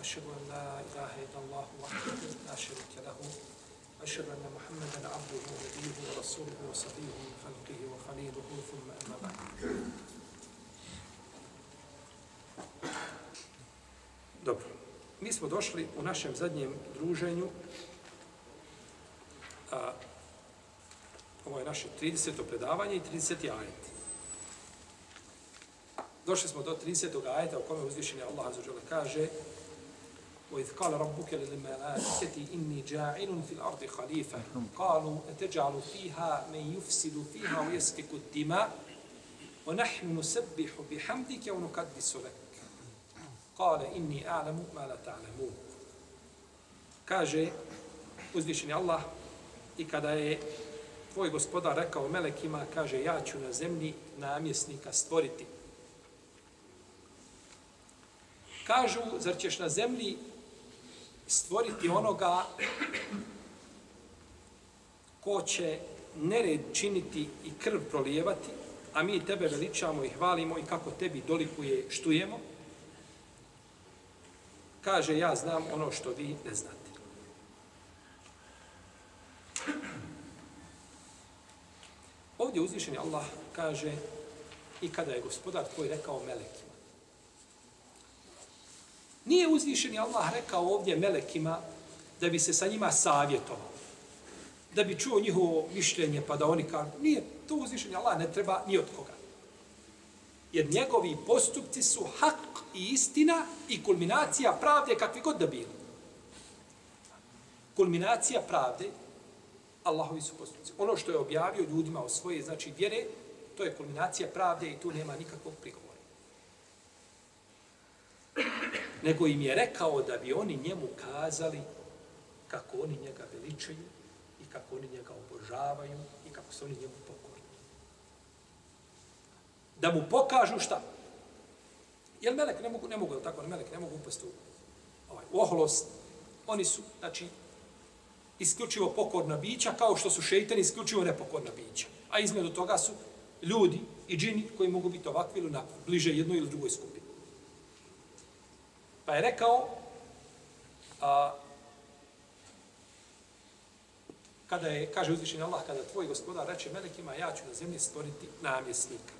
أشهد أن لا إله إلا الله وحده لا شريك له أشهد أن محمدا عبده ونبيه ورسوله وصفيه من خلقه وخليله ثم أما بعد Dobro. Mi smo došli u našem zadnjem druženju. A, ovo je naše 30. predavanje i 30. ajet. Došli smo do 30. ajeta u kome uzvišenje Allah Azuđele kaže وإذ قال ربك للملائكة إني جاعل في الأرض خليفة قالوا أتجعل فيها من يفسد فيها ويسفك الدماء ونحن نسبح بحمدك ونقدس لك Kale inni a'lamu ma la ta'lamun. Kaže uzvišeni Allah i kada je tvoj gospodar rekao melekima, kaže ja ću na zemlji namjesnika stvoriti. Kažu, zar ćeš na zemlji stvoriti onoga ko će nered činiti i krv prolijevati, a mi tebe veličamo i hvalimo i kako tebi dolikuje štujemo, kaže ja znam ono što vi ne znate. Ovdje uzvišeni Allah kaže i kada je gospodar tvoj rekao meleki, Nije uzvišeni Allah rekao ovdje melekima da bi se sa njima savjetovao. Da bi čuo njihovo mišljenje pa da oni kažu. Nije to uzvišeni Allah ne treba ni od koga. Jer njegovi postupci su hak i istina i kulminacija pravde kakvi god da bili. Kulminacija pravde, Allahovi su postupci. Ono što je objavio ljudima o svoje, znači vjere, to je kulminacija pravde i tu nema nikakvog prigovora. Nego im je rekao da bi oni njemu kazali kako oni njega veličaju i kako oni njega obožavaju i kako su oni njemu pokorni. Da mu pokažu šta? Jer melek ne mogu, ne mogu, tako, melek ne mogu upasti u ovaj, u oholost. Oni su, znači, isključivo pokorna bića, kao što su šeitani isključivo nepokorna bića. A između toga su ljudi i džini koji mogu biti ovakvi ili onakvi, bliže jednoj ili drugoj skupini. Pa je rekao, a, kada je, kaže uzvišenje Allah, kada tvoj gospodar reče melekima, ja ću na zemlji stvoriti namjesnika.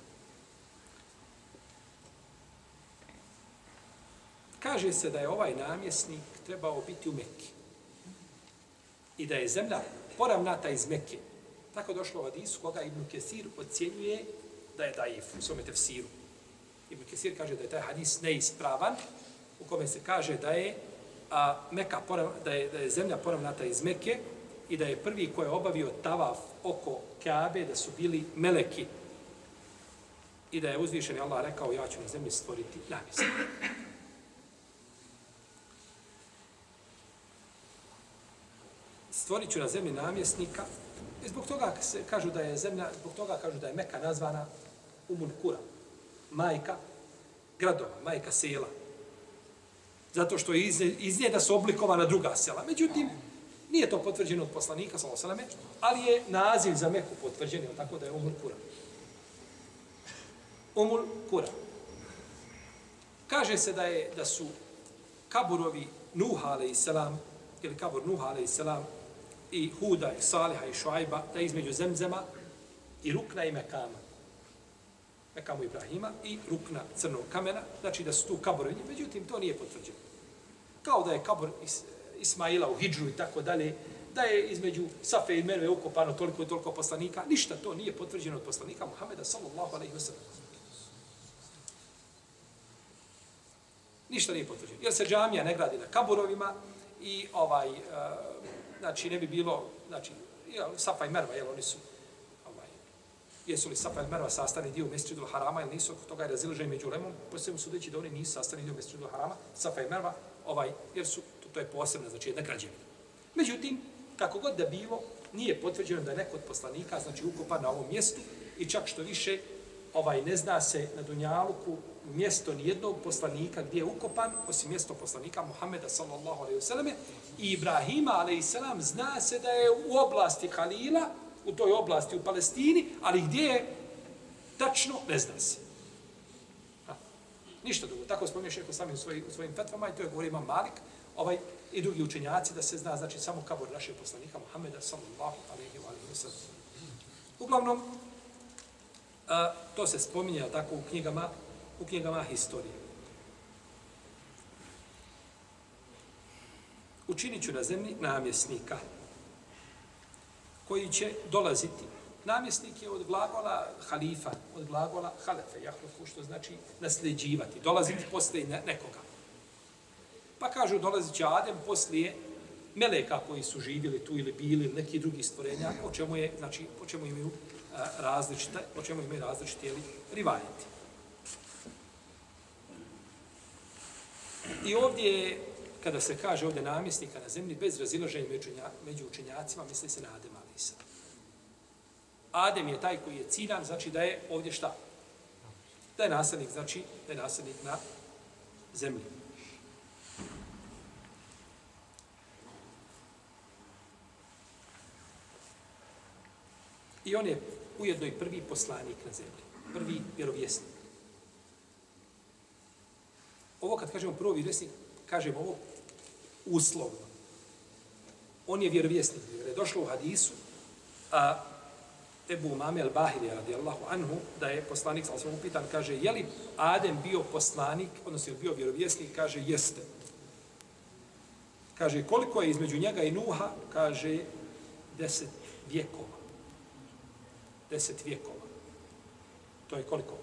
Kaže se da je ovaj namjesnik trebao biti u Mekki. I da je zemlja poravnata iz Mekke. Tako došlo u Hadisu, koga Ibn Kesir ocjenjuje da je daif u svome tefsiru. Ibn Kesir kaže da je taj hadis neispravan, u kome se kaže da je, a, Meka porav, da je, da je zemlja poravnata iz Mekke i da je prvi ko je obavio tavaf oko Kaabe, da su bili meleki. I da je uzvišen Allah rekao, ja ću na zemlji stvoriti namjesto. stvorit ću na zemlji namjesnika. I zbog toga se kažu da je zemlja, zbog toga kažu da je Meka nazvana Umun Kura, majka gradova, majka sela. Zato što je iz, iz nje da su oblikovana druga sela. Međutim, nije to potvrđeno od poslanika, salame, ali je naziv za Meku potvrđen, tako da je Umul Kura. Umul Kura. Kaže se da je da su kaburovi Nuh a.s. ili kabur Nuh a.s i Huda, i Saliha, i Šuajba, da između Zemzema i Rukna i Mekama. Mekamu Ibrahima i Rukna crnog kamena, znači da su tu kaborovi, međutim to nije potvrđeno. Kao da je kabor Is Ismaila u Hidžu i tako dalje, da je između Safe i Merve ukopano toliko i toliko poslanika, ništa to nije potvrđeno od poslanika Muhameda sallallahu alaihi wa sallam. Ništa nije potvrđeno. Jer se džamija ne gradi na kaburovima i ovaj, uh, znači ne bi bilo, znači, jel, Safa i Merva, jel, oni su, jesu li Safa i Merva sastavni dio Mesčidu Harama ili nisu, toga je razilaženje među Lemom, posebno sudeći da oni nisu sastavni dio Mesčidu Harama, Safa i Merva, ovaj, jer su, to je posebna, znači jedna građevina. Međutim, kako god da bilo, nije potvrđeno da je neko od poslanika, znači ukopan na ovom mjestu i čak što više, ovaj ne zna se na Dunjaluku mjesto nijednog poslanika gdje je ukopan, osim mjesto poslanika Muhammeda sallallahu alaihi wasallam i Ibrahima alaihi salam zna se da je u oblasti Halila, u toj oblasti u Palestini, ali gdje je tačno, ne zna se. Ha. Ništa drugo. Tako spominje šeho sami u, svojim, u svojim fetvama i to je govori imam Malik ovaj, i drugi učenjaci da se zna, znači, samo kabor našeg poslanika Muhammeda sallallahu alaihi wa sallam. Uglavnom, a, to se spominje tako u knjigama u knjigama historije. Učinit ću na zemlji namjesnika koji će dolaziti. Namjesnik je od glagola halifa, od glagola halefe, jahluku, što znači nasljeđivati, dolaziti poslije nekoga. Pa kažu, dolazit će Adem poslije meleka koji su živjeli tu ili bili ili neki drugi stvorenja, o čemu je, znači, o čemu imaju različite, o čemu imaju različite rivajeti. I ovdje je, kada se kaže ovdje namjesnika na zemlji, bez razilaženja među, među učenjacima, misli se na Adem Alisa. Adem je taj koji je ciljan, znači da je ovdje šta? Da je nasadnik, znači da je nasadnik na zemlji. I on je ujedno i prvi poslanik na zemlji. Prvi vjerovjesnik. Ovo kad kažemo prvo vjerovjesnik, kažem ovo uslovno. On je vjerovjesnik. Jer je došlo u hadisu, a Ebu Mame al-Bahiri radijallahu anhu, da je poslanik, ali sam upitan, kaže, je li Adem bio poslanik, odnosno je bio vjerovjesnik, kaže, jeste. Kaže, koliko je između njega i Nuha, kaže, deset vjekova. Deset vjekova. To je koliko?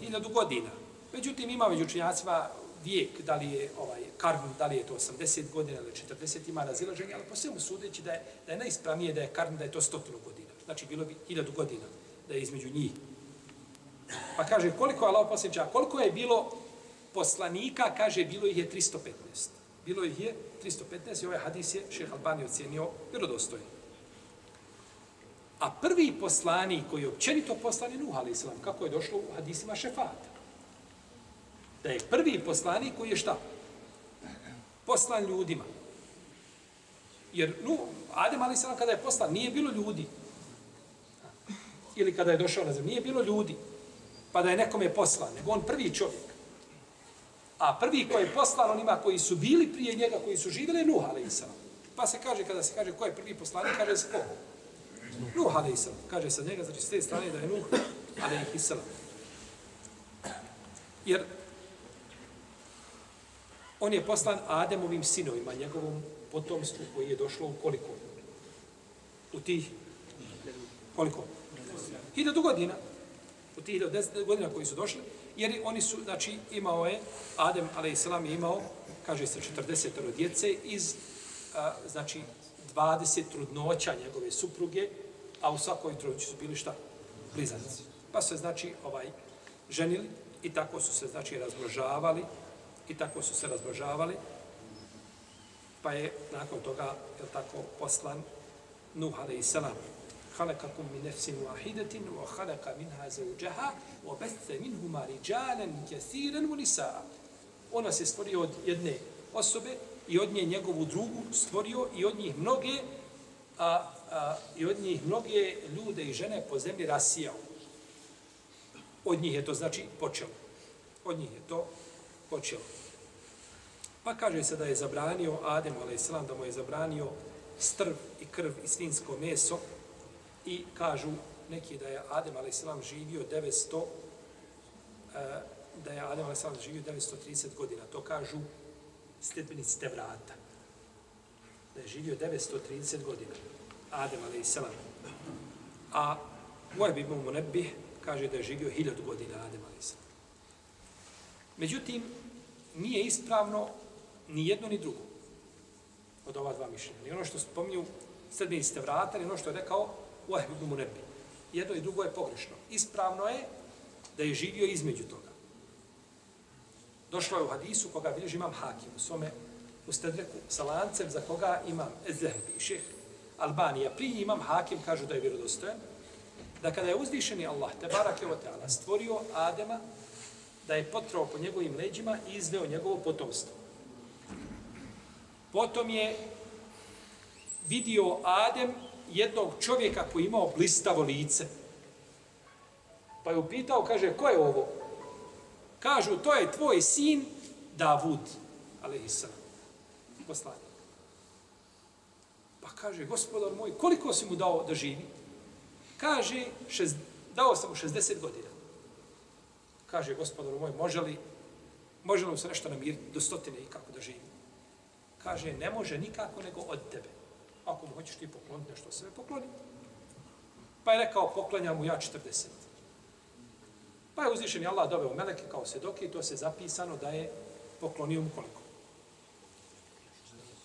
Hiljadu godina. Međutim, ima među učinjacima vijek, da li je ovaj karn, da li je to 80 godina ili 40, ima razilaženje, ali po svemu sudeći da je, da je najispravnije da je karn, da je to 100 godina. Znači, bilo bi 1000 godina da je između njih. Pa kaže, koliko je Allah posljednja, koliko je bilo poslanika, kaže, bilo ih je 315. Bilo ih je 315 i ovaj hadis je šeha Albani ocjenio vjerodostojno. A prvi poslanik koji je općenito poslan je Nuh, ali kako je došlo u hadisima šefata da je prvi poslanik koji je šta? Poslan ljudima. Jer, nu, Adem Ali Salam kada je poslan, nije bilo ljudi. Ili kada je došao na zemlju, nije bilo ljudi. Pa da je nekome poslan, nego on prvi čovjek. A prvi koji je poslan onima koji su bili prije njega, koji su živjeli, Nuh Ali Salam. Pa se kaže, kada se kaže ko je prvi poslanik, kaže se ko? Nuh Ali Salam. Kaže se njega, znači s te strane da je Nuh Ali Salam. Jer On je poslan Ademovim sinovima, njegovom potomstvu koji je došlo u koliko? U tih koliko? Hiljadu godina. U tih hiljadu godina koji su došli. Jer oni su, znači, imao je, Adem, a.s. je imao, kaže se, 40 djece iz, a, znači, 20 trudnoća njegove supruge, a u svakoj trudnoći su bili šta? Blizanci. Pa se, znači, ovaj, ženili i tako su se, znači, razmnožavali, i tako su se razbožavali. Pa je nakon toga, je tako, poslan Nuh a.s. خلقكم من نفس واحدة وخلق منها زوجها وبث منهما رجالا كثيرا ونساء Ona se stvorio od jedne osobe i od nje njegovu drugu stvorio i od njih mnoge a, a, i od njih mnoge ljude i žene po zemlji rasijao. Od njih je to znači počelo. Od njih je to počelo. Pa kaže se da je zabranio Adem, a.s. da mu je zabranio strv i krv i svinsko meso i kažu neki da je Adem, a.s. živio 900 e, da je Adem, a.s. živio 930 godina. To kažu stepenici te vrata. Da je živio 930 godina. Adem, a.s. A moj bi mu ne bi kaže da je živio 1000 godina Adem, a.s. Međutim, nije ispravno ni jedno ni drugo od ova dva mišljenja. Ni ono što spominju srednji ste vrata, ni ono što je rekao u Ahmedu mu nebi. Jedno i drugo je pogrešno. Ispravno je da je živio između toga. Došlo je u hadisu koga bilježi imam hakim u svome u Stedreku sa lancem za koga imam Ezehbi, šeh Albanija. Prije imam Hakim, kažu da je vjerodostojan, da kada je uzvišeni Allah, te barak je stvorio Adema, da je potrao po njegovim leđima i izveo njegovo potomstvo. Potom je vidio Adem jednog čovjeka koji imao blistavo lice. Pa je upitao, kaže, ko je ovo? Kažu, to je tvoj sin Davud, alaihissalam, poslanik. Pa kaže, gospodar moj, koliko si mu dao da živi? Kaže, šest, dao sam mu 60 godina. Kaže, gospodar moj, može li, može li mu se nešto namiriti do stotine i kako da živi? Kaže, ne može nikako nego od tebe. Ako mu hoćeš ti pokloniti nešto, sve pokloni. Pa je rekao, poklanjam mu ja 40. Pa je uzvišen Allah doveo meleke kao sedoke i to se zapisano da je poklonio mu koliko?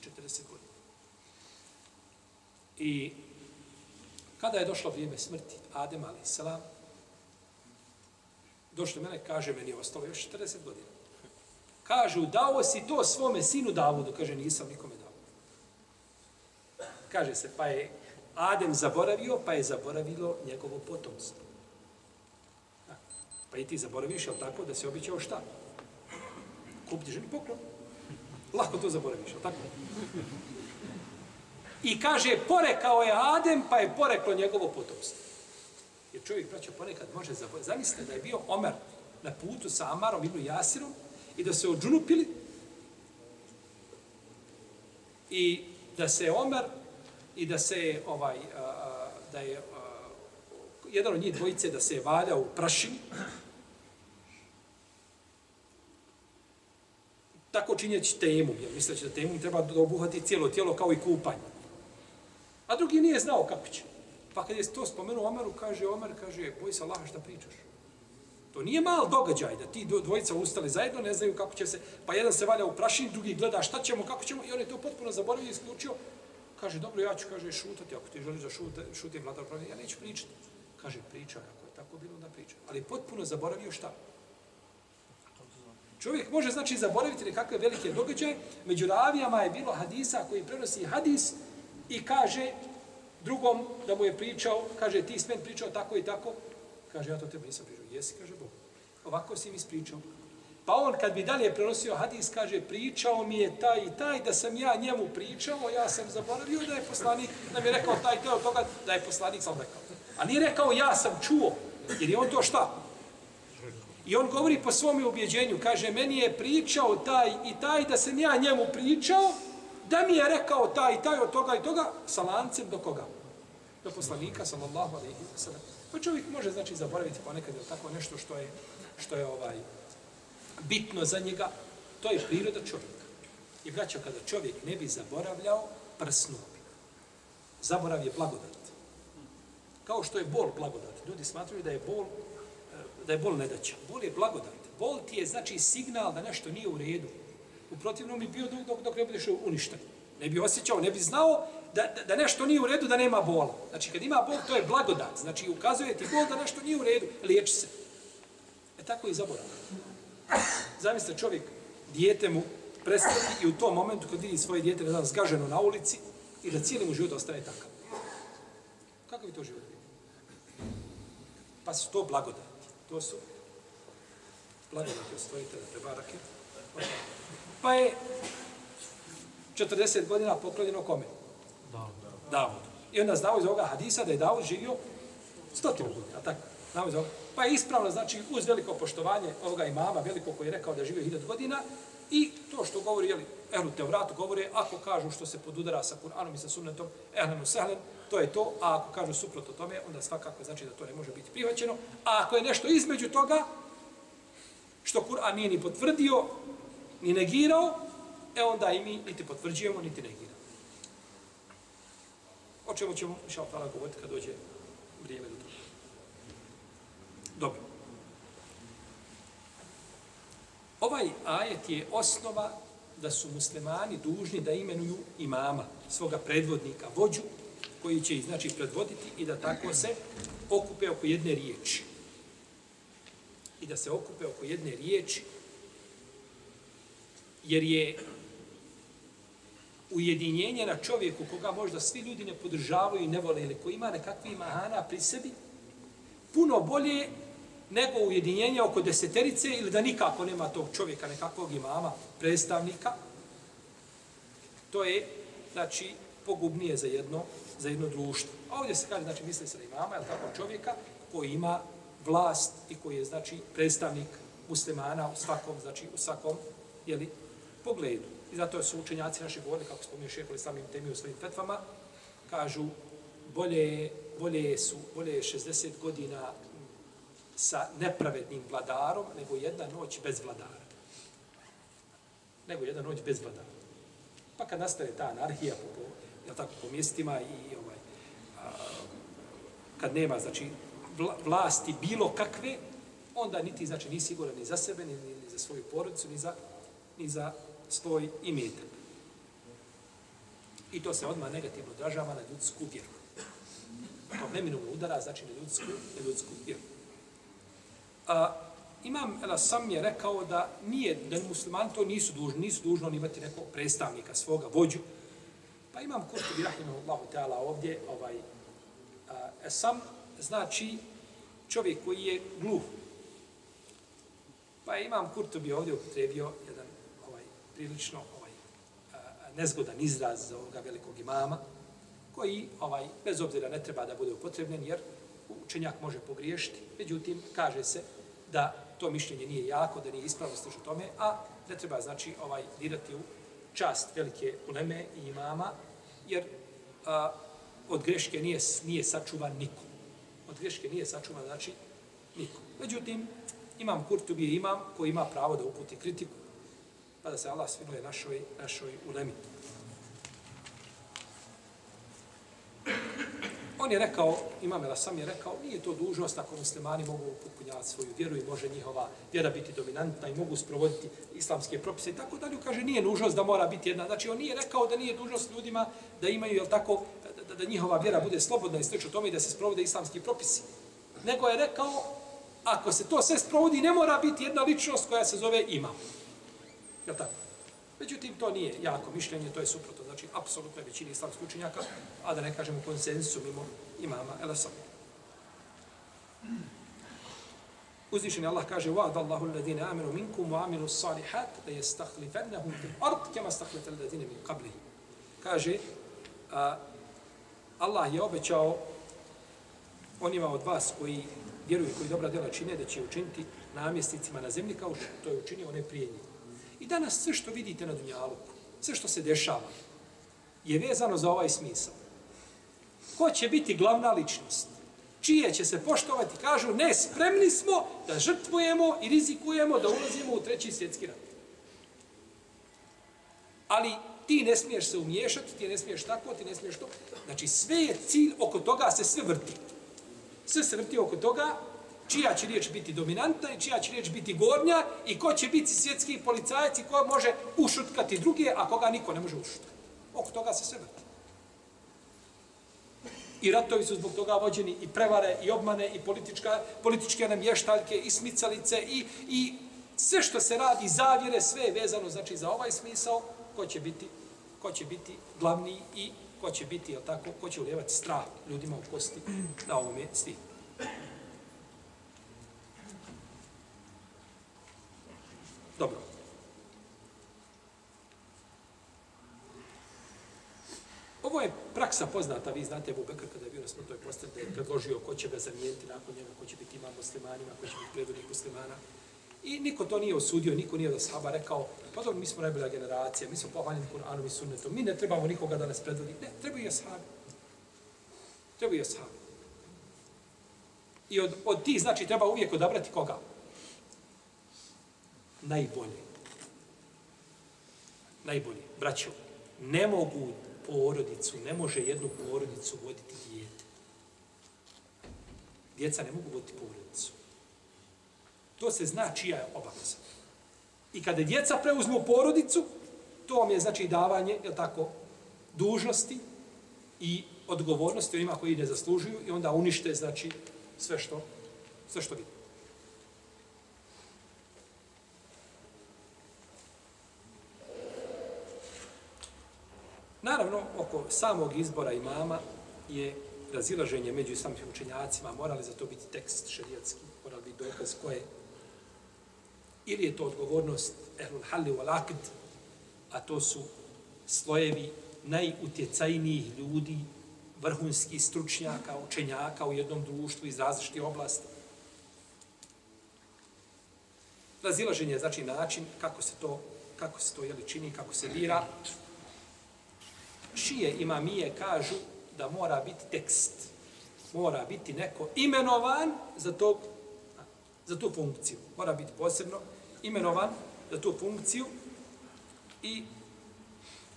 40 godina. I kada je došlo vrijeme smrti Adem ali Došli mene kaže meni je ostalo još 40 godina. Kažu dao si to svome sinu Davudu, kaže nisam nikome dao. Kaže se pa je Adem zaboravio, pa je zaboravilo njegovo potomstvo. Pa i ti zaboraviš, jel tako, da se običao šta? Kupiti ženi poklon. Lako to zaboraviš, jel tako? I kaže, porekao je Adem, pa je poreklo njegovo potomstvo. Jer čovjek, braćo, ponekad može zaboraviti. Zamislite da je bio Omer na putu sa Amarom ibn Jasirom i da se odžunupili i da se Omer i da se ovaj a, da je a, jedan od njih dvojice da se valja u prašini tako činjeći temu, jer misleći da temu treba da obuhvati cijelo tijelo kao i kupanje. A drugi nije znao kako će. Pa kad je to spomenuo Omeru, kaže Omer, kaže, boj se Allaha šta pričaš. To nije mal događaj da ti dvojica ustali zajedno, ne znaju kako će se, pa jedan se valja u prašini, drugi gleda šta ćemo, kako ćemo, i on je to potpuno zaboravio i isključio. Kaže, dobro, ja ću, kaže, šutati, ako ti želiš da šute, šuti vladar pravi, ja neću pričati. Kaže, priča, ako je tako bilo, da priča. Ali potpuno zaboravio šta? Čovjek može, znači, zaboraviti nekakve velike događaje. Među ravijama je bilo hadisa koji prenosi hadis i kaže drugom da mu je pričao, kaže, ti smen pričao tako i tako. Kaže, ja to tebi nisam pričao. Jesi, kaže Bog. Ovako si mi ispričao. Pa on kad bi dalje prenosio hadis, kaže, pričao mi je taj i taj, da sam ja njemu pričao, ja sam zaboravio da je poslanik, da mi je rekao taj teo toga, da je poslanik sam rekao. A nije rekao, ja sam čuo, jer je on to šta? I on govori po svom ubjeđenju, kaže, meni je pričao taj i taj, da sam ja njemu pričao, da mi je rekao taj i taj od toga i toga, sa lancem do koga? Do poslanika, sallallahu alaihi wa sallam. Pa čovjek može, znači, zaboraviti ponekad ili tako nešto što je, što je ovaj, bitno za njega, to je priroda čovjeka. I braćo, kada čovjek ne bi zaboravljao, prsnuo bi. Zaborav je blagodat. Kao što je bol blagodat. Ljudi smatruju da je bol eh, da je bol nedaća. Bol je blagodat. Bol ti je znači signal da nešto nije u redu. U protivnom bi bio dok, dok ne budeš uništen. Ne bi osjećao, ne bi znao da, da, da nešto nije u redu, da nema bola. Znači, kad ima bol, to je blagodat. Znači, ukazuje ti bol da nešto nije u redu, liječi se. E tako i zaborav. Zamislite čovjek, dijete mu prestati i u tom momentu kad vidi svoje dijete, ne znam, zgaženo na ulici i da cijeli mu život ostaje takav. Kako bi to život? Pa su to blagodati. To su blagodati od stvoritelja te barake. Pa je 40 godina poklonjeno kome? Davud. I onda znao iz ovoga hadisa da je Davud živio stotinu godina, tako? Znamo iz ovoga. Pa je ispravno, znači, uz veliko poštovanje ovoga imama, veliko koji je rekao da je živio hiljad godina, i to što govori, jeli, ehlu tevratu govore, ako kažu što se podudara sa Kur'anom i sa sunnetom, ehlenu sehlen, to je to, a ako kažu suprotno tome, onda svakako znači da to ne može biti prihvaćeno, a ako je nešto između toga, što Kur'an nije ni potvrdio, ni negirao, e onda i mi niti potvrđujemo, niti negiramo. O čemu ćemo, šal tala, govoriti kad dođe vrijeme do toga. Dobro. Ovaj ajet je osnova da su muslimani dužni da imenuju imama, svoga predvodnika, vođu, koji će ih znači predvoditi i da tako se okupe oko jedne riječi. I da se okupe oko jedne riječi, jer je ujedinjenje na čovjeku koga možda svi ljudi ne podržavaju i ne vole ili koji ima nekakvi mahana pri sebi, puno bolje nego ujedinjenje oko deseterice ili da nikako nema tog čovjeka, nekakvog imama, predstavnika, to je, znači, pogubnije za jedno, za jedno društvo. A ovdje se kaže, znači, misli se da imama, je tako čovjeka koji ima vlast i koji je, znači, predstavnik muslimana u svakom, znači, u svakom, jeli, pogledu. I zato su učenjaci naši govorili, kako spominje šeholi samim temi u svojim fetvama, kažu, bolje, bolje su, bolje je 60 godina sa nepravednim vladarom, nego jedna noć bez vladara. Nego jedna noć bez vladara. Pa kad nastane ta anarhija po, po, tako, po mjestima i ovaj, a, kad nema, znači, vlasti bilo kakve, onda niti, znači, ni siguran ni za sebe, ni, ni, ni za svoju porodicu, ni za, ni za svoj imetak. I to se odmah negativno odražava na ljudsku vjeru. To neminovno udara, znači na ljudsku, na ljudsku vjeru. A, imam Ela sam je rekao da nije, da muslimani to nisu dužni, nisu dužni oni imati nekog predstavnika, svoga vođu. Pa imam Kurtubi Rahimahullahu Teala ovdje, ovaj, a, e, sam znači čovjek koji je gluh. Pa imam Kurtubi ovdje upotrebio jedan prilično ovaj, a, nezgodan izraz za ovoga velikog imama, koji ovaj bez obzira ne treba da bude upotrebljen, jer učenjak može pogriješiti. Međutim, kaže se da to mišljenje nije jako, da nije ispravno stiže tome, a ne treba znači ovaj dirati u čast velike uleme i imama, jer a, od greške nije, nije sačuvan niko. Od greške nije sačuvan, znači, niko. Međutim, imam Kurtubi imam koji ima pravo da uputi kritiku, pa da se Allah svinuje našoj, našoj ulemi. On je rekao, imam Ela sam je rekao, nije to dužnost ako muslimani mogu upotpunjavati svoju vjeru i može njihova vjera biti dominantna i mogu sprovoditi islamske propise i tako dalje. Kaže, nije nužnost da mora biti jedna. Znači, on nije rekao da nije dužnost ljudima da imaju, jel tako, da, da, da njihova vjera bude slobodna i slično tome i da se sprovode islamski propisi. Nego je rekao, ako se to sve sprovodi, ne mora biti jedna ličnost koja se zove imam. Jel tako? Međutim, to nije jako mišljenje, to je suprotno, znači, apsolutno je većini islamskih učenjaka, a da ne kažemo konsensu mimo imama Elasa. Uzvišeni Allah kaže وَعْدَ اللَّهُ الَّذِينَ آمِنُوا مِنْكُمْ وَعَمِلُوا الصَّالِحَاتِ لَيَسْتَخْلِفَنَّهُمْ فِي الْأَرْضِ كَمَا اسْتَخْلَفَ الَّذِينَ مِنْ قَبْلِهِ Kaže, a, Allah je obećao onima od vas koji vjeruju, koji dobra djela čine, da će učiniti namjesnicima na zemlji kao što je učinio one prije njih. I danas sve što vidite na Dunjaluku, sve što se dešava, je vezano za ovaj smisao. Ko će biti glavna ličnost? Čije će se poštovati? Kažu, ne, spremni smo da žrtvujemo i rizikujemo da ulazimo u treći svjetski rat. Ali ti ne smiješ se umiješati, ti ne smiješ tako, ti ne smiješ to. Znači, sve je cilj, oko toga se sve vrti. Sve se vrti oko toga čija će riječ biti dominantna i čija će riječ biti gornja i ko će biti svjetski policajac i ko može ušutkati druge, a koga niko ne može ušutkati. Oko toga se sve vrti. I ratovi su zbog toga vođeni i prevare i obmane i politička, političke namještaljke i smicalice i, i sve što se radi, zavjere, sve je vezano znači, za ovaj smisao, ko će biti, ko će biti glavni i ko će biti, jel tako, ko će ulijevati strah ljudima u kosti na ovome stihu. Dobro. Ovo je praksa poznata, vi znate Ebu Bekr kada je bio na smrtoj postavlji, da je predložio ko će ga zamijeniti nakon njega, ko će biti imam muslimanima, ko će biti predvodnik muslimana. I niko to nije osudio, niko nije od sahaba rekao, pa dobro, mi smo najbolja generacija, mi smo pohvaljeni Kur'anom i sunnetom, mi ne trebamo nikoga da nas predvodi. Ne, trebaju i ashabi. Trebaju i ashabi. I od, od tih, znači, treba uvijek odabrati koga? Najbolje. Najbolje. Braćo, ne mogu porodicu, ne može jednu porodicu voditi dijete. Djeca ne mogu voditi porodicu. To se zna čija je obaveza. I kada djeca preuzmu porodicu, to vam je znači davanje, je tako, dužnosti i odgovornosti onima koji ne zaslužuju i onda unište, znači, sve što, sve što vidi. Naravno, oko samog izbora imama je razilaženje među islamskim učenjacima, mora li za to biti tekst šerijatski, mora li biti dokaz koje ili je to odgovornost ehlul halli wal akd, a to su slojevi najutjecajnijih ljudi, vrhunskih stručnjaka, učenjaka u jednom društvu iz različitih oblasti. Razilaženje znači način kako se to kako se to jeli čini, kako se bira. Šije imamije kažu da mora biti tekst. Mora biti neko imenovan za, to, za tu funkciju. Mora biti posebno imenovan za tu funkciju i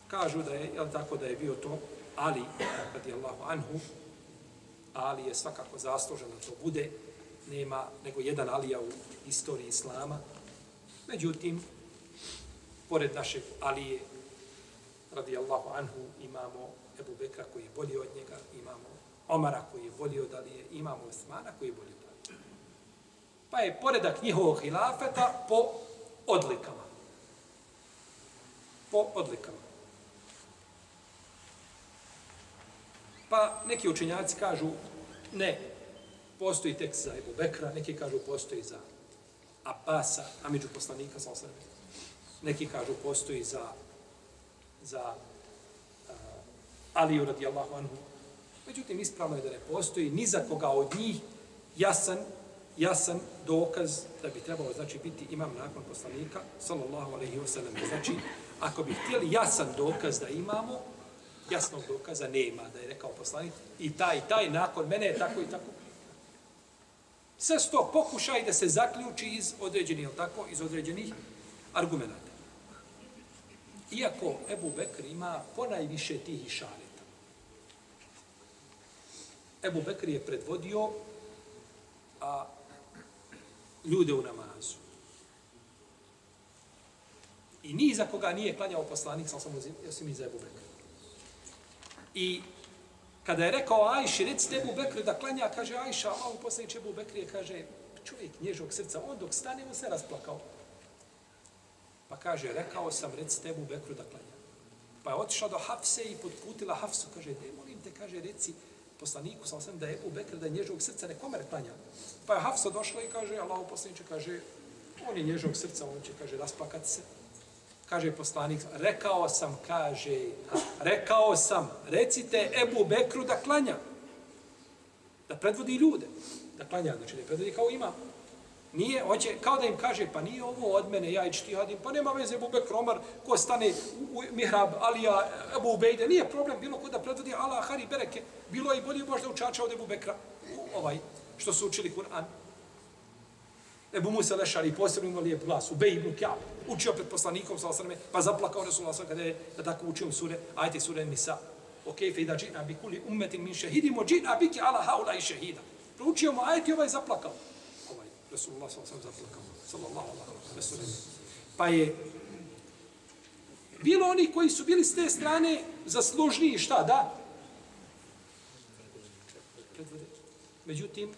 kažu da je, jel tako, da je bio to Ali, radijallahu anhu, Ali je svakako zaslužen da to bude, nema nego jedan Alija u istoriji Islama. Međutim, pored našeg Alije, radijallahu anhu, imamo Ebu Bekra koji je bolji od njega, imamo Omara koji je bolji od Alije, imamo Osmana koji je bolji od Alije. Pa je poredak njihovog hilafeta po odlikama. Po odlikama. Pa neki učenjaci kažu, ne, postoji tekst za Ebu Bekra, neki kažu postoji za Abasa, a među poslanika sa osrbe. Neki kažu postoji za, za uh, Aliju radijallahu anhu. Međutim, ispravno je da ne postoji ni za koga od njih jasan, jasan dokaz da bi trebalo znači biti imam nakon poslanika sallallahu alejhi ve sellem znači ako bi htjeli jasan dokaz da imamo jasnog dokaza nema da je rekao poslanik i taj i taj nakon mene je tako i tako. Sve sto pokušaj da se zaključi iz određenih tako iz određenih argumenata iako Ebu Bekr ima ponajviše tih išareta Ebu Bekr je predvodio a ljude u namazu. I ni za koga nije klanjao poslanik, sam samo osim za Ebu Bekra. I kada je rekao Ajši, recite Ebu Bekru da klanja, kaže Ajša, a u poslaniče Ebu Bekri kaže, čovjek nježog srca, on dok stane, on se rasplakao. Pa kaže, rekao sam, recite tebu Bekru da klanja. Pa je otišla do Hafse i podputila Hafsu, kaže, ne molim te, kaže, reci, poslaniku, sam sam da je Ebu Bekr, da je nježog srca, ne komer klanja. Pa je Hafsa došla i kaže, Allah poslaniče, kaže, on je nježog srca, on će, kaže, raspakati se. Kaže poslanik, rekao sam, kaže, rekao sam, recite Ebu Bekru da klanja. Da predvodi ljude. Da klanja, znači da predvodi kao ima. Nije, hoće, kao da im kaže, pa nije ovo od mene, ja i hadim, pa nema veze Ebu Bekr, Omar, ko stane u, u mihrab, Alija, Ebu Ubejde, nije problem, bilo ko da predvodi Allah, Hari, Bereke, bilo je i bolje možda učača od Ebu Bekra, u, ovaj, što su učili Kur'an. Ebu Musa Lešari, posebno imao lijep glas, Ubej ibn Kjab, učio pred poslanikom, sa osrme, pa zaplakao Resulullah sallam kada je da tako učio sure, ajte sure Nisa. Ok, fe da džina bi kuli ummetin min šehidimo, džina bi ki ala haula i šehida. Proučio mu ajte ovaj zaplakao. Resulullah sallallahu alaihi ve sallallahu alaihi wasallam. Pa je bilo oni koji su bili s te strane zaslužniji šta da? Međutim,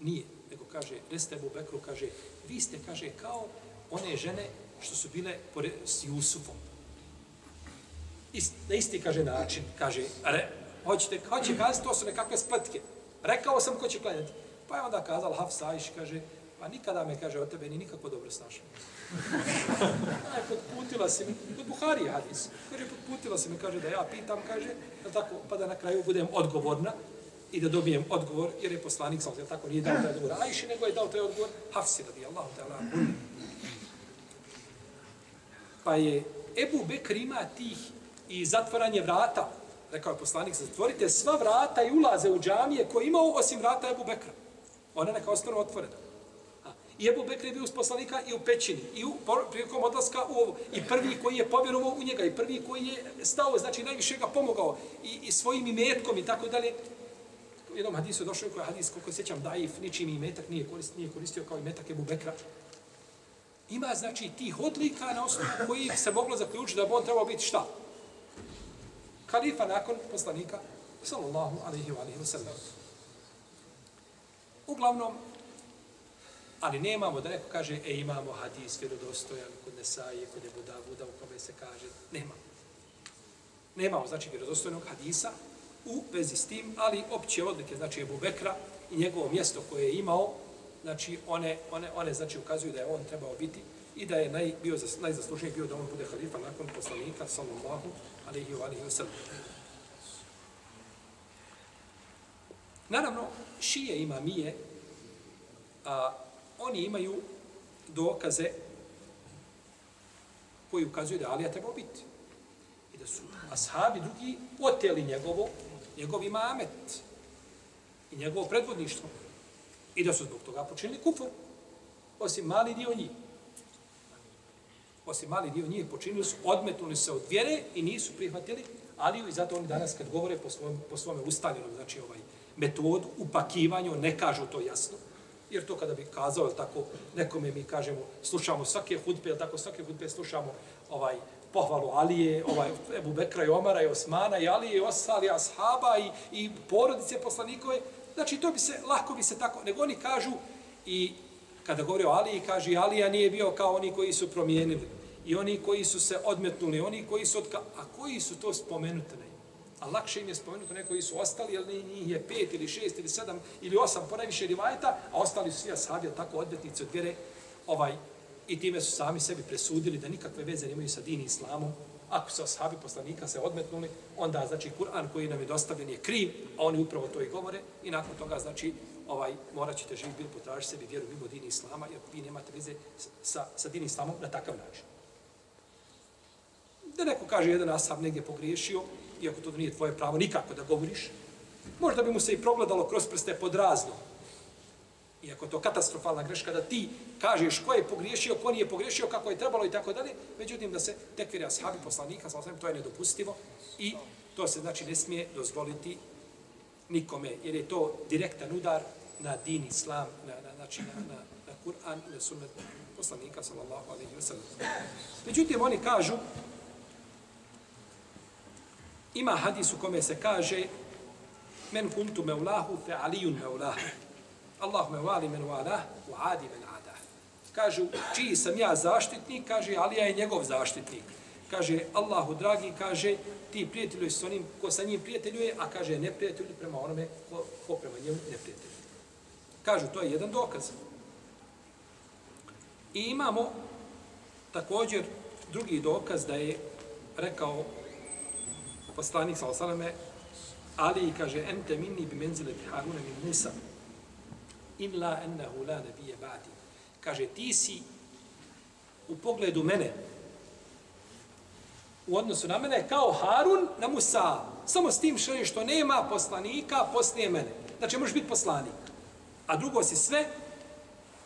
nije. Nego kaže, reste Abu Bekru, kaže, vi ste, kaže, kao one žene što su bile pored, s Jusufom. Ist, na isti, kaže, način, kaže, re, hoćete, hoće kazati, to su nekakve spletke. Rekao sam ko će klanjati. Pa je onda kazal Hafsa Ajš, kaže, pa nikada me, kaže, od tebe ni nikako dobro snašao. je potputila si mi, kod Buhari je hadis, kaže, potputila si mi, kaže, da ja pitam, kaže, da tako, pa da na kraju budem odgovorna i da dobijem odgovor, jer je poslanik, sam tako, nije dao taj odgovor Ajši, nego je dao taj odgovor Hafsi, radi Allahu ta'ala. Pa je Ebu Bekr ima tih i zatvaranje vrata, rekao je poslanik, zatvorite sva vrata i ulaze u džamije koje imao osim vrata Ebu Bekra. Ona neka ostane otvorena. I Ebu Bekr je bio uz poslanika i u pećini, i u prilikom odlaska u ovo. I prvi koji je povjerovao u njega, i prvi koji je stao, znači najviše ga pomogao, i, i svojim imetkom i tako dalje. U jednom hadisu je došao koji je hadis, koliko sjećam, daif, ničim imetak nije koristio, nije koristio kao imetak Ebu Bekra. Ima, znači, tih odlika na osnovu koji se moglo zaključiti da bi on trebao biti šta? Kalifa nakon poslanika, sallallahu alaihi wa alaihi wa sallam. Uglavnom, ali nemamo da neko kaže, e, imamo hadis vjerodostojan kod Nesaije, kod Ebu Davuda, u kome se kaže, nema. Nemamo, znači, vjerodostojnog hadisa u vezi s tim, ali opće odlike, znači, Ebu Bekra i njegovo mjesto koje je imao, znači, one, one, one znači, ukazuju da je on trebao biti i da je naj, bio, najzaslužniji bio da on bude halifa nakon poslanika, sallallahu alaihi wa alaihi wa sallam. Naravno, šije ima mije, a, oni imaju dokaze koji ukazuju da Alija trebao biti. I da su ashabi drugi oteli njegovo, njegov imamet i njegovo predvodništvo. I da su zbog toga počinili kufr. Osim mali dio njih. Osim mali dio njih počinili su, odmetnuli se od vjere i nisu prihvatili Aliju i zato oni danas kad govore po svom, po svome ustaljenom, znači ovaj metodu, upakivanju, ne kažu to jasno. Jer to kada bi kazao, tako, nekome mi kažemo, slušamo svake hudbe, tako svake hudbe slušamo ovaj pohvalu Alije, ovaj Ebu Bekra i Omara i Osmana i Alije i ostali ashaba i, i porodice poslanikove. Znači, to bi se, lako bi se tako, nego oni kažu i kada govori o Aliji, kaže Alija nije bio kao oni koji su promijenili i oni koji su se odmetnuli, oni koji su odka... A koji su to spomenuti? A lakše im je spomenuti neko koji su ostali, jer njih je pet ili šest ili sedam ili osam ponajviše rivajta, a ostali su svi ashabi, tako odmetnici od vjere, ovaj, i time su sami sebi presudili da nikakve veze nemaju sa dini islamom. Ako su ashabi poslanika se odmetnuli, onda znači Kur'an koji nam je dostavljen je kriv, a oni upravo to i govore, i nakon toga znači ovaj morat ćete živ bil potražiti sebi vjeru mimo dini islama, jer vi nemate veze sa, sa dini islamom na takav način. Da neko kaže jedan ashab negdje pogriješio, iako to nije tvoje pravo nikako da govoriš, možda bi mu se i progledalo kroz prste pod razno. Iako to katastrofalna greška da ti kažeš ko je pogriješio, ko nije pogriješio, kako je trebalo i tako dalje, međutim da se tekvire ashabi poslanika, sa to je nedopustivo i to se znači ne smije dozvoliti nikome, jer je to direktan udar na din islam, na, na, znači na, na, na Kur'an, na sunnet poslanika, sallallahu alaihi wa sallam. Međutim, oni kažu, Ima hadis u kome se kaže Men kuntu meulahu fe alijun meulahu. Allah me vali men valah, u adi men ada. Kažu, čiji sam ja zaštitnik, kaže, Alija je njegov zaštitnik. Kaže, Allahu dragi, kaže, ti prijateljuješ s onim ko sa njim prijateljuje, a kaže, ne prijatelju prema onome ko, ko prema njemu ne prijateljuje. Kažu, to je jedan dokaz. I imamo također drugi dokaz da je rekao poslanik sa osaleme, Ali kaže, ente minni bi menzile bi Haruna min Musa, illa ennehu la nebije ba'di. Kaže, ti si u pogledu mene, u odnosu na mene, kao Harun na Musa. Samo s tim što, što nema poslanika poslije mene. Znači, možeš biti poslanik. A drugo si sve,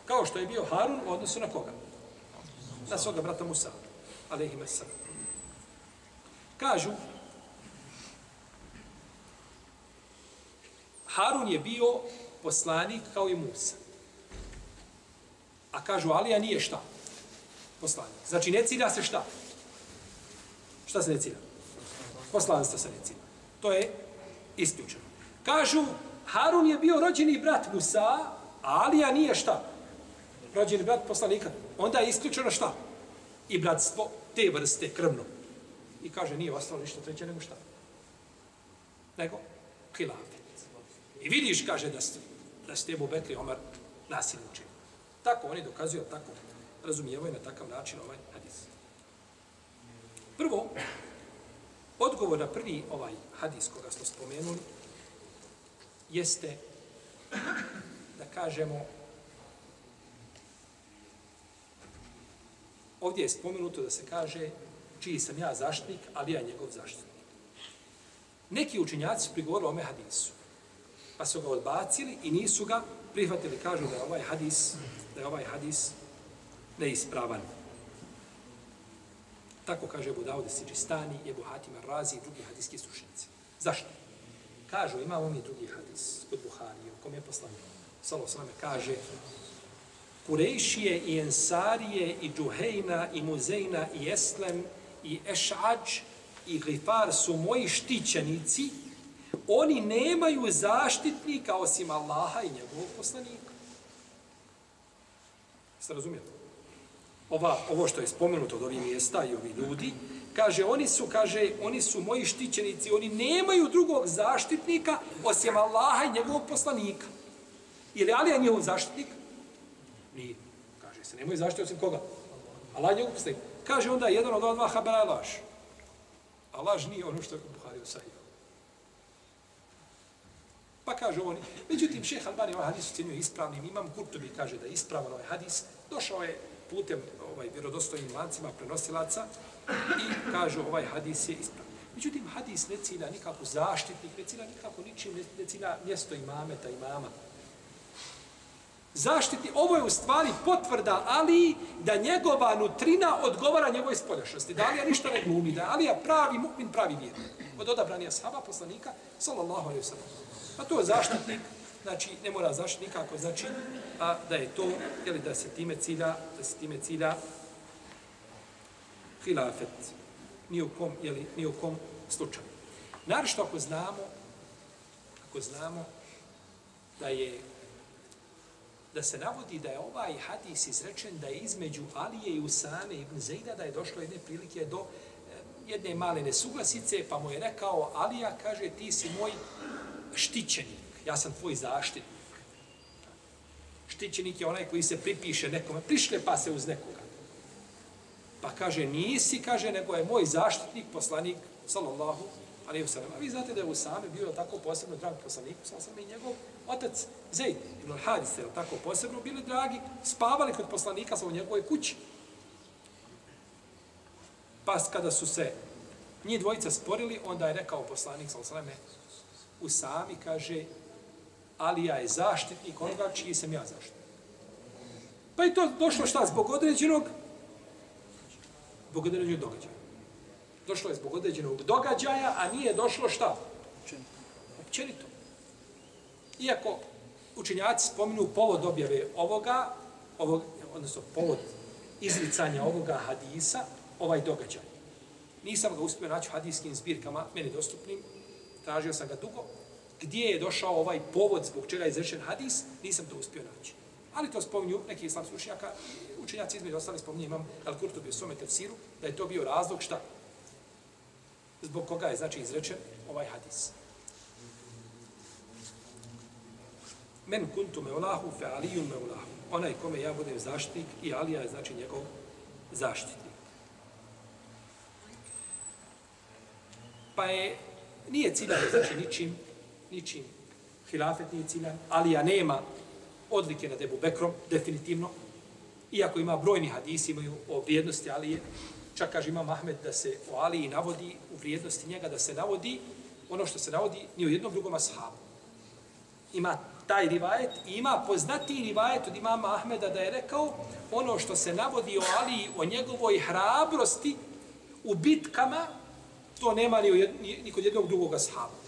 kao što je bio Harun u odnosu na koga? Na svoga brata Musa. Alehim Kažu, Harun je bio poslanik kao i Musa. A kažu, Alija nije šta? Poslanik. Znači, ne cilja se šta? Šta se ne cilja? Poslanstvo se ne cilja. To je isključeno. Kažu, Harun je bio rođeni brat Musa, a Alija nije šta? Rođeni brat poslanika. Onda je isključeno šta? I bratstvo te vrste krvno. I kaže, nije ostalo ništa treće nego šta? Nego, hilafet. I vidiš, kaže, da ste, da ste Ebu Bekri Omar nasilni učinili. Tako oni dokazuju, tako razumijevaju na takav način ovaj hadis. Prvo, odgovor na prvi ovaj hadis koga smo spomenuli jeste da kažemo ovdje je spomenuto da se kaže čiji sam ja zaštitnik, ali ja njegov zaštitnik. Neki učinjaci prigovorili ome hadisu pa su ga odbacili i nisu ga prihvatili. Kažu da je ovaj hadis, da je ovaj hadis neispravan. Tako kaže Abu Dawud Siđistani, Ebu Hatim Razi i drugi hadijski slušnici. Zašto? Kažu, imamo mi drugi hadis od Buhari, u kom je poslanik. Salo Salame kaže, Kurejšije i Ensarije i Džuhejna i Muzejna i Eslem i Ešađ i Grifar su moji štićenici oni nemaju zaštitnika osim Allaha i njegovog poslanika. Ste razumijeli? Ova, ovo što je spomenuto od ovih mjesta i ovi ljudi, Kaže, oni su, kaže, oni su moji štićenici, oni nemaju drugog zaštitnika osim Allaha i njegovog poslanika. Je li Alija njihov zaštitnik? Nije. Kaže se, nemoj zaštiti osim koga? Allah njegov poslanik. Kaže onda jedan od ova dva habera je laž. A laž nije ono što je Buhari u Sahiju. Pa kaže on, međutim, šeha Albani ovaj hadis ucenio ispravnim, imam Kurtobi kaže da je ispravan ovaj hadis, došao je putem ovaj vjerodostojnim lancima prenosilaca i kaže ovaj hadis je ispravan. Međutim, hadis ne cilja nikako zaštitnik, ne cilja nikako ničim, ne cilja mjesto imameta, imama. Zaštiti, ovo je u stvari potvrda Ali da njegova nutrina odgovara njegove spoljašnosti. Da Alija ništa ne glumi, da Alija pravi mu'min, pravi vjernik. Od odabranija sahaba, poslanika, sallallahu alaihi wa sallam. Pa to je zaštitnik, znači ne mora zaštitnik nikako, znači a, da je to, jeli da se time cilja, da se time cilja hilafet. Ni u kom, jeli, ni u kom slučaju. Naravno ako znamo, ako znamo da je da se navodi da je ovaj hadis izrečen da je između Alije i Usame ibn Zejda da je došlo jedne prilike do eh, jedne male nesuglasice, pa mu je rekao, Alija kaže, ti si moj štićenik, ja sam tvoj zaštitnik. Štićenik je onaj koji se pripiše nekome, prišle pa se uz nekoga. Pa kaže, nisi, kaže, nego je moj zaštitnik, poslanik, sallallahu alaihi wasallam. A vi znate da je Usame bio tako posebno drag poslanik, sallallahu i njegov otac Zaid ibn Hadis, je tako posebno bili dragi, spavali kod poslanika sa u njegovoj kući. Pa kada su se njih dvojica sporili, onda je rekao poslanik, sallallahu alaihi u sami kaže Alija je zaštitnik onoga čiji sam ja zaštitnik. Pa je to došlo šta zbog određenog zbog određenog događaja. Došlo je zbog određenog događaja, a nije došlo šta? Općenito. Iako učenjaci spominu povod objave ovoga, ovog, odnosno povod izricanja ovoga hadisa, ovaj događaj. Nisam ga uspio naći u hadijskim zbirkama, meni dostupnim, tražio sam ga dugo, gdje je došao ovaj povod zbog čega je izrešen hadis, nisam to uspio naći. Ali to spominju neki islamski učenjaka, učenjaci između ostali spominju, imam El Kurtubi u svome tefsiru, da je to bio razlog šta? Zbog koga je znači izrečen ovaj hadis. Men kuntu meulahu fe aliju meulahu. Onaj kome ja budem zaštitnik i Alija je znači njegov zaštitnik. Pa je Nije ciljan, znači, ničim, ničim hilafet nije ciljan. Alija nema odlike nad Ebu Bekrom, definitivno. Iako ima brojni hadisi, imaju o vrijednosti Alije. Čak kaže ima Mahmed da se o Aliji navodi, u vrijednosti njega da se navodi ono što se navodi ni u jednom drugom ashabu. Ima taj rivajet i ima poznati rivajet od imama Ahmeda da je rekao ono što se navodi o Aliji, o njegovoj hrabrosti u bitkama To nema ni, jed, ni, ni kod jednog drugog ashaba.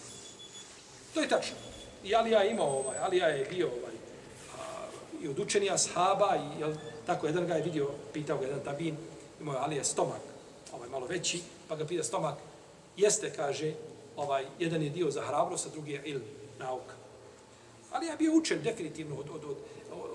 To je tačno. I Alija je imao ovaj, Alija je bio ovaj, a, i od učenija ashaba i jel, tako jedan ga je vidio, pitao ga jedan tabin, imao je Alija stomak, ovaj, malo veći, pa ga pita stomak, jeste, kaže, ovaj, jedan je dio za hrabrost, a drugi je ilm, nauka. Ali je bio učen definitivno od, od, od,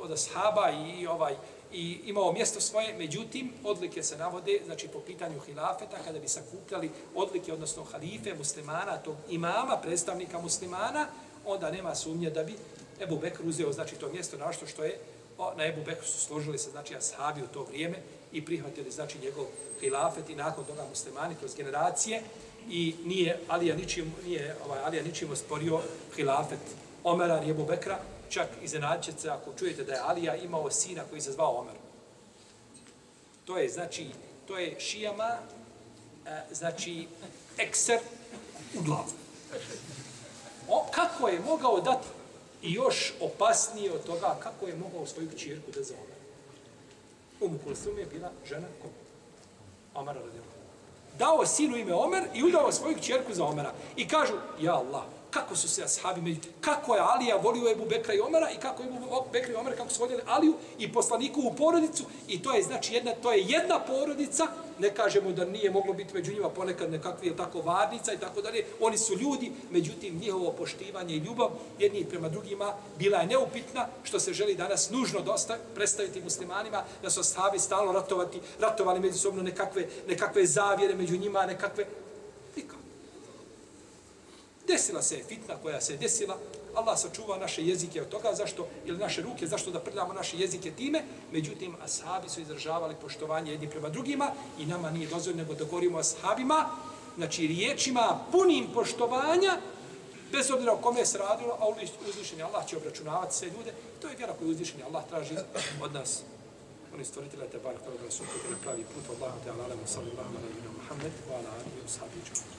od ashaba i ovaj, i imao mjesto svoje, međutim, odlike se navode, znači po pitanju hilafeta, kada bi sakupljali odlike, odnosno halife, muslimana, tog imama, predstavnika muslimana, onda nema sumnje da bi Ebu Bekr uzeo, znači, to mjesto našto što je, o, na Ebu Bekru su složili se, znači, ashabi u to vrijeme i prihvatili, znači, njegov hilafet i nakon toga muslimani kroz generacije i nije Alija ničim, nije, ovaj, Alija ničim osporio hilafet Omera i Ebu Bekra, čak iznenađete se ako čujete da je Alija imao sina koji se zvao Omer. To je, znači, to je šijama, e, znači, ekser u glavu. O, kako je mogao dati i još opasnije od toga, kako je mogao svoju čirku da zove. Um Kulsum je bila žena kom? Omara radila. Dao sinu ime Omer i udao svoju čirku za Omera. I kažu, ja Allah, kako su se ashabi među, kako je Alija volio Ebu Bekra i Omara i kako je Ebu Bekra i Omara, kako su voljeli Aliju i poslaniku u porodicu i to je znači jedna, to je jedna porodica, ne kažemo da nije moglo biti među njima ponekad nekakvi je tako varnica i tako dalje, oni su ljudi, međutim njihovo poštivanje i ljubav jedni prema drugima bila je neupitna, što se želi danas nužno dosta predstaviti muslimanima, da su ashabi stalno ratovati, ratovali međusobno nekakve, nekakve zavjere među njima, nekakve Desila se je fitna koja se je desila. Allah sačuva naše jezike od toga. Zašto? Ili naše ruke, zašto da prljamo naše jezike time? Međutim, ashabi su izražavali poštovanje jedni prema drugima i nama nije dozvoljeno nego da govorimo ashabima, znači riječima punim poštovanja, bez obzira o kome se radilo, a uzvišenje Allah će obračunavati sve ljude. To je vjera koju uzvišenje Allah traži od nas. Oni stvoritele te bar kada su na pravi put. Allahu te alalemu sallallahu alaihi wa Muhammed wa ala alihi wa